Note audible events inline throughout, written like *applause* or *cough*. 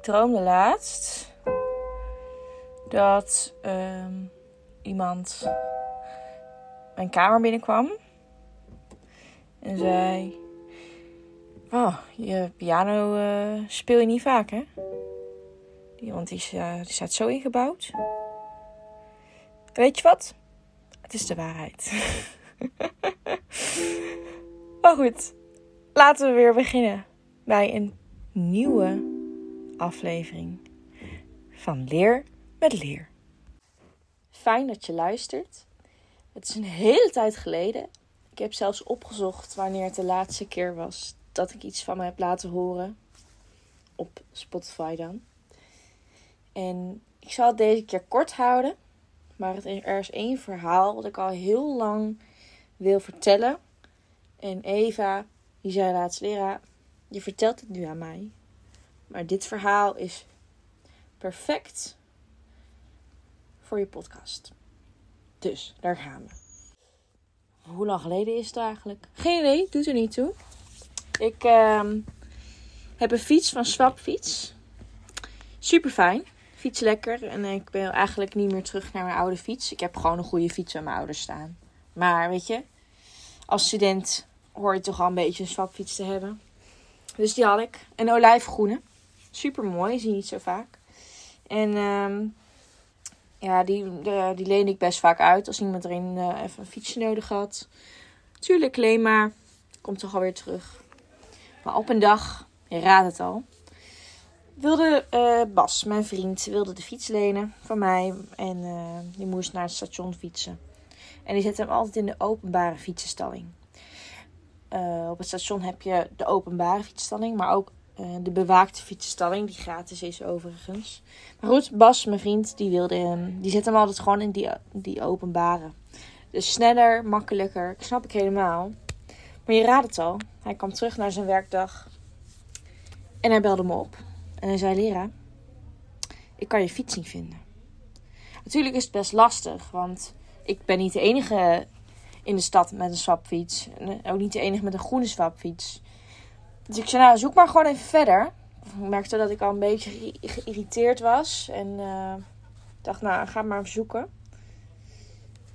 Droomde laatst dat ehm, iemand mijn kamer binnenkwam en zei: Oh, je piano eh, speel je niet vaak, hè? Want die staat zo ingebouwd. Weet je wat? Het is de waarheid. *laughs* maar goed, laten we weer beginnen bij een nieuwe aflevering van Leer met Leer. Fijn dat je luistert. Het is een hele tijd geleden. Ik heb zelfs opgezocht wanneer het de laatste keer was dat ik iets van me heb laten horen. Op Spotify dan. En ik zal het deze keer kort houden. Maar er is één verhaal dat ik al heel lang wil vertellen. En Eva, die zei laatst, Lera, je vertelt het nu aan mij. Maar dit verhaal is perfect voor je podcast. Dus, daar gaan we. Hoe lang geleden is het eigenlijk? Geen idee, doet er niet toe. Ik uh, heb een fiets van Swapfiets. Super fijn. Fiets lekker. En ik ben eigenlijk niet meer terug naar mijn oude fiets. Ik heb gewoon een goede fiets aan mijn ouders staan. Maar weet je, als student hoor je toch al een beetje een swapfiets te hebben. Dus die had ik. Een olijfgroene. Super mooi, zie je niet zo vaak. En ehm, ja, die, die leen ik best vaak uit als iemand erin uh, even een fietsje nodig had. Tuurlijk, leen maar. Komt toch alweer terug. Maar op een dag, je raadt het al, wilde uh, Bas, mijn vriend, wilde de fiets lenen van mij. En uh, die moest naar het station fietsen. En die zette hem altijd in de openbare fietsenstalling. Op het station heb je de openbare fietsstalling, maar ook de bewaakte fietsenstalling, die gratis is overigens. Maar goed, Bas, mijn vriend, die wilde hem, die zet hem altijd gewoon in die, die openbare. Dus sneller, makkelijker, snap ik helemaal. Maar je raadt het al, hij kwam terug naar zijn werkdag en hij belde me op. En hij zei: Lera, ik kan je fiets niet vinden. Natuurlijk is het best lastig, want ik ben niet de enige in de stad met een swapfiets. En ook niet de enige met een groene swapfiets. Dus ik zei: Nou, zoek maar gewoon even verder. Ik merkte dat ik al een beetje geïrriteerd was. En uh, dacht: Nou, ga maar even zoeken.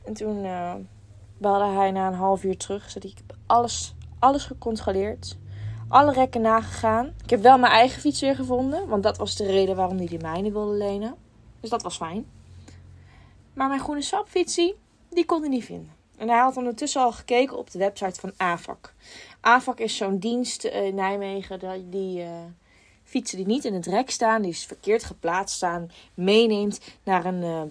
En toen uh, belde hij na een half uur terug. Zei ik heb alles, alles gecontroleerd alle rekken nagegaan. Ik heb wel mijn eigen fiets weer gevonden. Want dat was de reden waarom hij de mijne wilde lenen. Dus dat was fijn. Maar mijn groene sapfietsie, die kon hij niet vinden. En hij had ondertussen al gekeken op de website van AVAC. AVAC is zo'n dienst in Nijmegen die uh, fietsen die niet in het rek staan, die verkeerd geplaatst staan, meeneemt naar een, uh,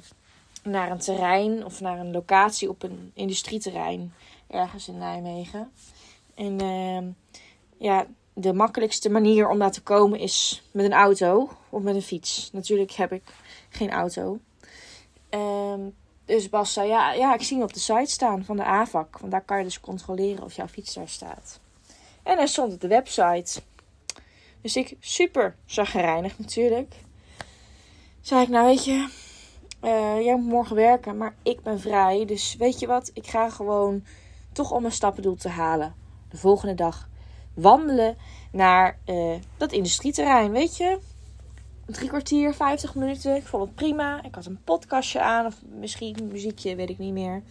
naar een terrein of naar een locatie op een industrieterrein ergens in Nijmegen. En uh, ja, de makkelijkste manier om daar te komen is met een auto of met een fiets. Natuurlijk heb ik geen auto. Um, dus Bas zei, ja, ja, ik zie op de site staan van de AVAC. Want daar kan je dus controleren of jouw fiets daar staat. En hij stond op de website. Dus ik, super zagrijnig natuurlijk. Zei ik, nou weet je, uh, jij moet morgen werken, maar ik ben vrij. Dus weet je wat, ik ga gewoon toch om mijn stappendoel te halen. De volgende dag wandelen naar uh, dat industrieterrein. Weet je, drie kwartier, vijftig minuten. Ik vond het prima. Ik had een podcastje aan, of misschien muziekje, weet ik niet meer.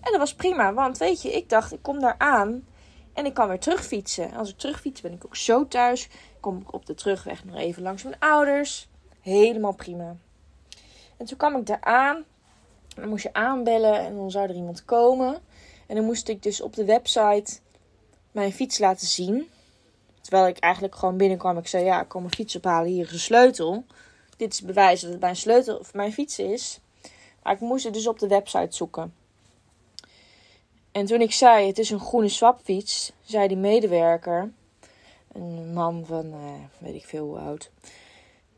En dat was prima, want weet je, ik dacht, ik kom daar aan en ik kan weer terugfietsen. Als ik terugfiets, ben ik ook zo thuis. Kom ik op de terugweg nog even langs mijn ouders. Helemaal prima. En toen kwam ik daar aan. Dan moest je aanbellen en dan zou er iemand komen. En dan moest ik dus op de website mijn fiets laten zien. Terwijl ik eigenlijk gewoon binnenkwam. Ik zei, ja, ik kom mijn fiets ophalen. Hier is een sleutel. Dit is bewijs dat het mijn sleutel of mijn fiets is. Maar ik moest het dus op de website zoeken. En toen ik zei, het is een groene swapfiets, zei die medewerker, een man van, uh, weet ik veel hoe oud,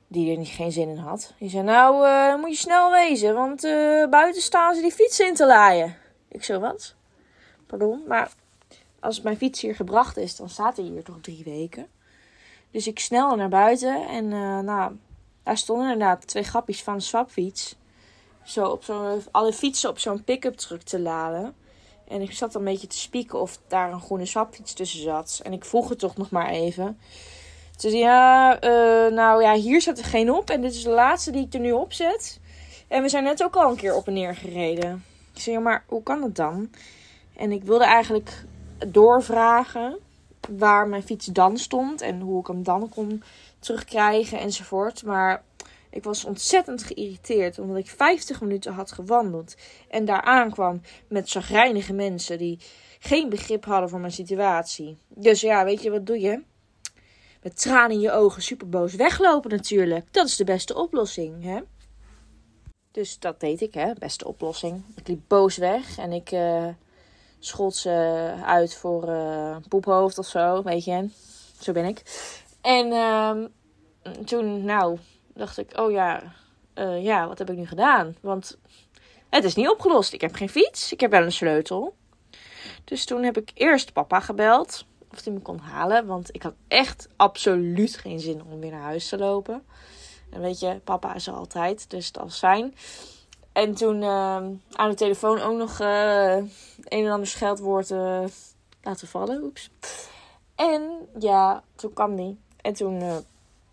die er geen zin in had. Die zei, nou, uh, moet je snel wezen, want uh, buiten staan ze die fiets in te laaien. Ik zo, wat? Pardon, maar als mijn fiets hier gebracht is, dan staat hij hier toch drie weken. Dus ik snel naar buiten en uh, nou, daar stonden inderdaad twee grappies van een swapfiets. Zo op zo'n, alle fietsen op zo'n pick-up truck te laden. En ik zat een beetje te spieken of daar een groene swapfiets tussen zat. En ik vroeg het toch nog maar even. Ze zei, ja, uh, nou ja, hier zit er geen op. En dit is de laatste die ik er nu op zet. En we zijn net ook al een keer op en neer gereden. Ik zei, ja, maar hoe kan het dan? En ik wilde eigenlijk doorvragen waar mijn fiets dan stond. En hoe ik hem dan kon terugkrijgen enzovoort. Maar ik was ontzettend geïrriteerd omdat ik 50 minuten had gewandeld. En daar aankwam met zagrijnige mensen die geen begrip hadden voor mijn situatie. Dus ja, weet je, wat doe je? Met tranen in je ogen superboos weglopen natuurlijk. Dat is de beste oplossing, hè? Dus dat deed ik, hè? Beste oplossing. Ik liep boos weg en ik uh, schold ze uit voor uh, poephoofd of zo, weet je. Zo ben ik. En uh, toen, nou, dacht ik, oh ja, uh, ja, wat heb ik nu gedaan? Want het is niet opgelost. Ik heb geen fiets. Ik heb wel een sleutel. Dus toen heb ik eerst papa gebeld. Of hij me kon halen. Want ik had echt absoluut geen zin om weer naar huis te lopen. En weet je, papa is altijd. Dus dat was fijn. En toen uh, aan de telefoon ook nog uh, een en ander scheldwoord uh, laten vallen. Oeps. En ja, toen kwam die. En toen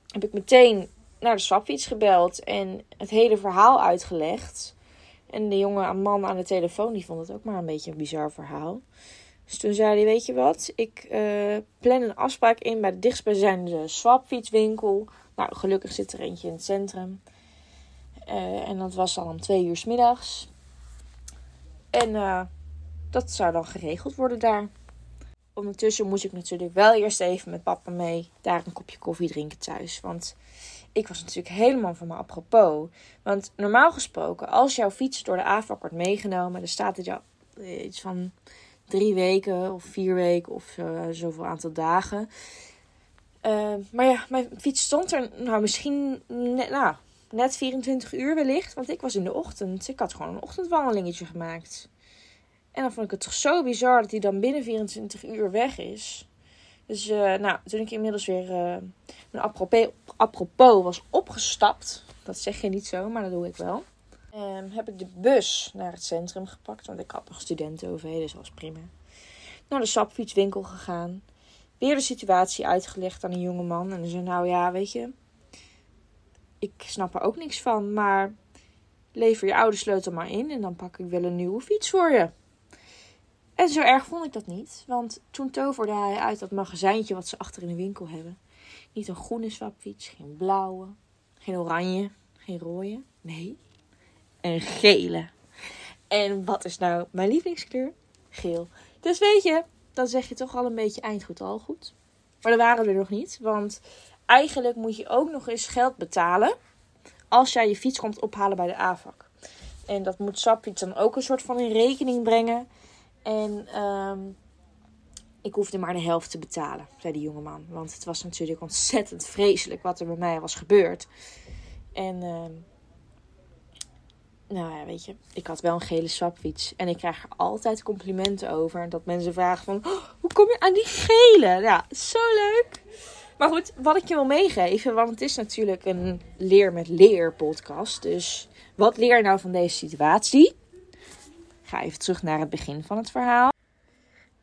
heb ik meteen naar de swapfiets gebeld en het hele verhaal uitgelegd. En de jonge man aan de telefoon, die vond het ook maar een beetje een bizar verhaal. Dus toen zei hij, weet je wat, ik plan een afspraak in bij de dichtstbijzijnde swapfietswinkel. Nou, gelukkig zit er eentje in het centrum. Uh, en dat was dan om twee uur s middags. En uh, dat zou dan geregeld worden daar. Ondertussen moest ik natuurlijk wel eerst even met papa mee daar een kopje koffie drinken thuis. Want ik was natuurlijk helemaal van me apropos. Want normaal gesproken, als jouw fiets door de AVAC wordt meegenomen, dan staat het jou iets van drie weken of vier weken of uh, zoveel aantal dagen. Maar ja, mijn fiets stond er nou misschien net, nou, net 24 uur wellicht. Want ik was in de ochtend. Ik had gewoon een ochtendwandelingetje gemaakt. En dan vond ik het toch zo bizar dat hij dan binnen 24 uur weg is. Dus uh, nou, toen ik inmiddels weer uh, mijn apropos, apropos was opgestapt. Dat zeg je niet zo, maar dat doe ik wel. Um, heb ik de bus naar het centrum gepakt. Want ik had nog studenten over, dus dat was prima. Naar de sapfietswinkel gegaan. Weer de situatie uitgelegd aan een jonge man. En hij zei, nou ja, weet je. Ik snap er ook niks van. Maar lever je oude sleutel maar in. En dan pak ik wel een nieuwe fiets voor je. En zo erg vond ik dat niet. Want toen toverde hij uit dat magazijntje wat ze achter in de winkel hebben. Niet een groene swapfiets, geen blauwe, geen oranje, geen rode. Nee, een gele. En wat is nou mijn lievelingskleur? Geel. Dus weet je, dan zeg je toch al een beetje eindgoed al goed. Maar dat waren we er nog niet. Want eigenlijk moet je ook nog eens geld betalen als jij je fiets komt ophalen bij de AVAC. En dat moet Sapfiets dan ook een soort van in rekening brengen. En um, ik hoefde maar de helft te betalen, zei die jongeman. Want het was natuurlijk ontzettend vreselijk wat er bij mij was gebeurd. En um, nou ja, weet je, ik had wel een gele swapfiets. En ik krijg er altijd complimenten over. Dat mensen vragen van, oh, hoe kom je aan die gele? Ja, zo leuk. Maar goed, wat ik je wil meegeven, want het is natuurlijk een leer met leer podcast. Dus wat leer je nou van deze situatie? Ga even terug naar het begin van het verhaal.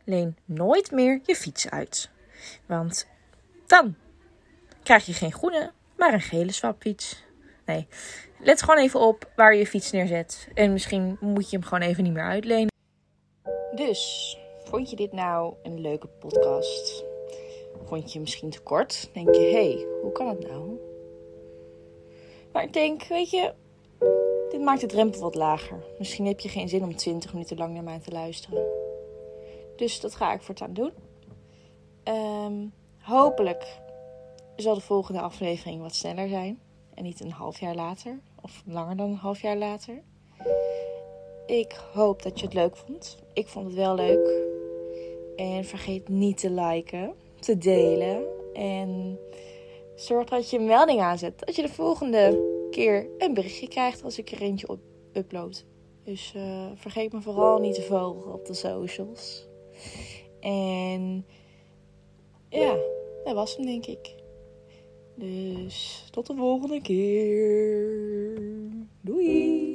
Leen nooit meer je fiets uit. Want dan krijg je geen groene, maar een gele swapfiets. Nee, let gewoon even op waar je je fiets neerzet. En misschien moet je hem gewoon even niet meer uitlenen. Dus, vond je dit nou een leuke podcast? Vond je misschien te kort? Denk je, hé, hey, hoe kan het nou? Maar ik denk, weet je, dit maakt de drempel wat lager. Misschien heb je geen zin om 20 minuten lang naar mij te luisteren. Dus dat ga ik voortaan doen. Um, hopelijk zal de volgende aflevering wat sneller zijn. En niet een half jaar later. Of langer dan een half jaar later. Ik hoop dat je het leuk vond. Ik vond het wel leuk. En vergeet niet te liken, te delen. En zorg dat je een melding aanzet. Dat je de volgende keer een berichtje krijgt als ik er eentje op upload. Dus uh, vergeet me vooral niet te volgen op de socials. En ja, dat was hem denk ik. Dus tot de volgende keer. Doei!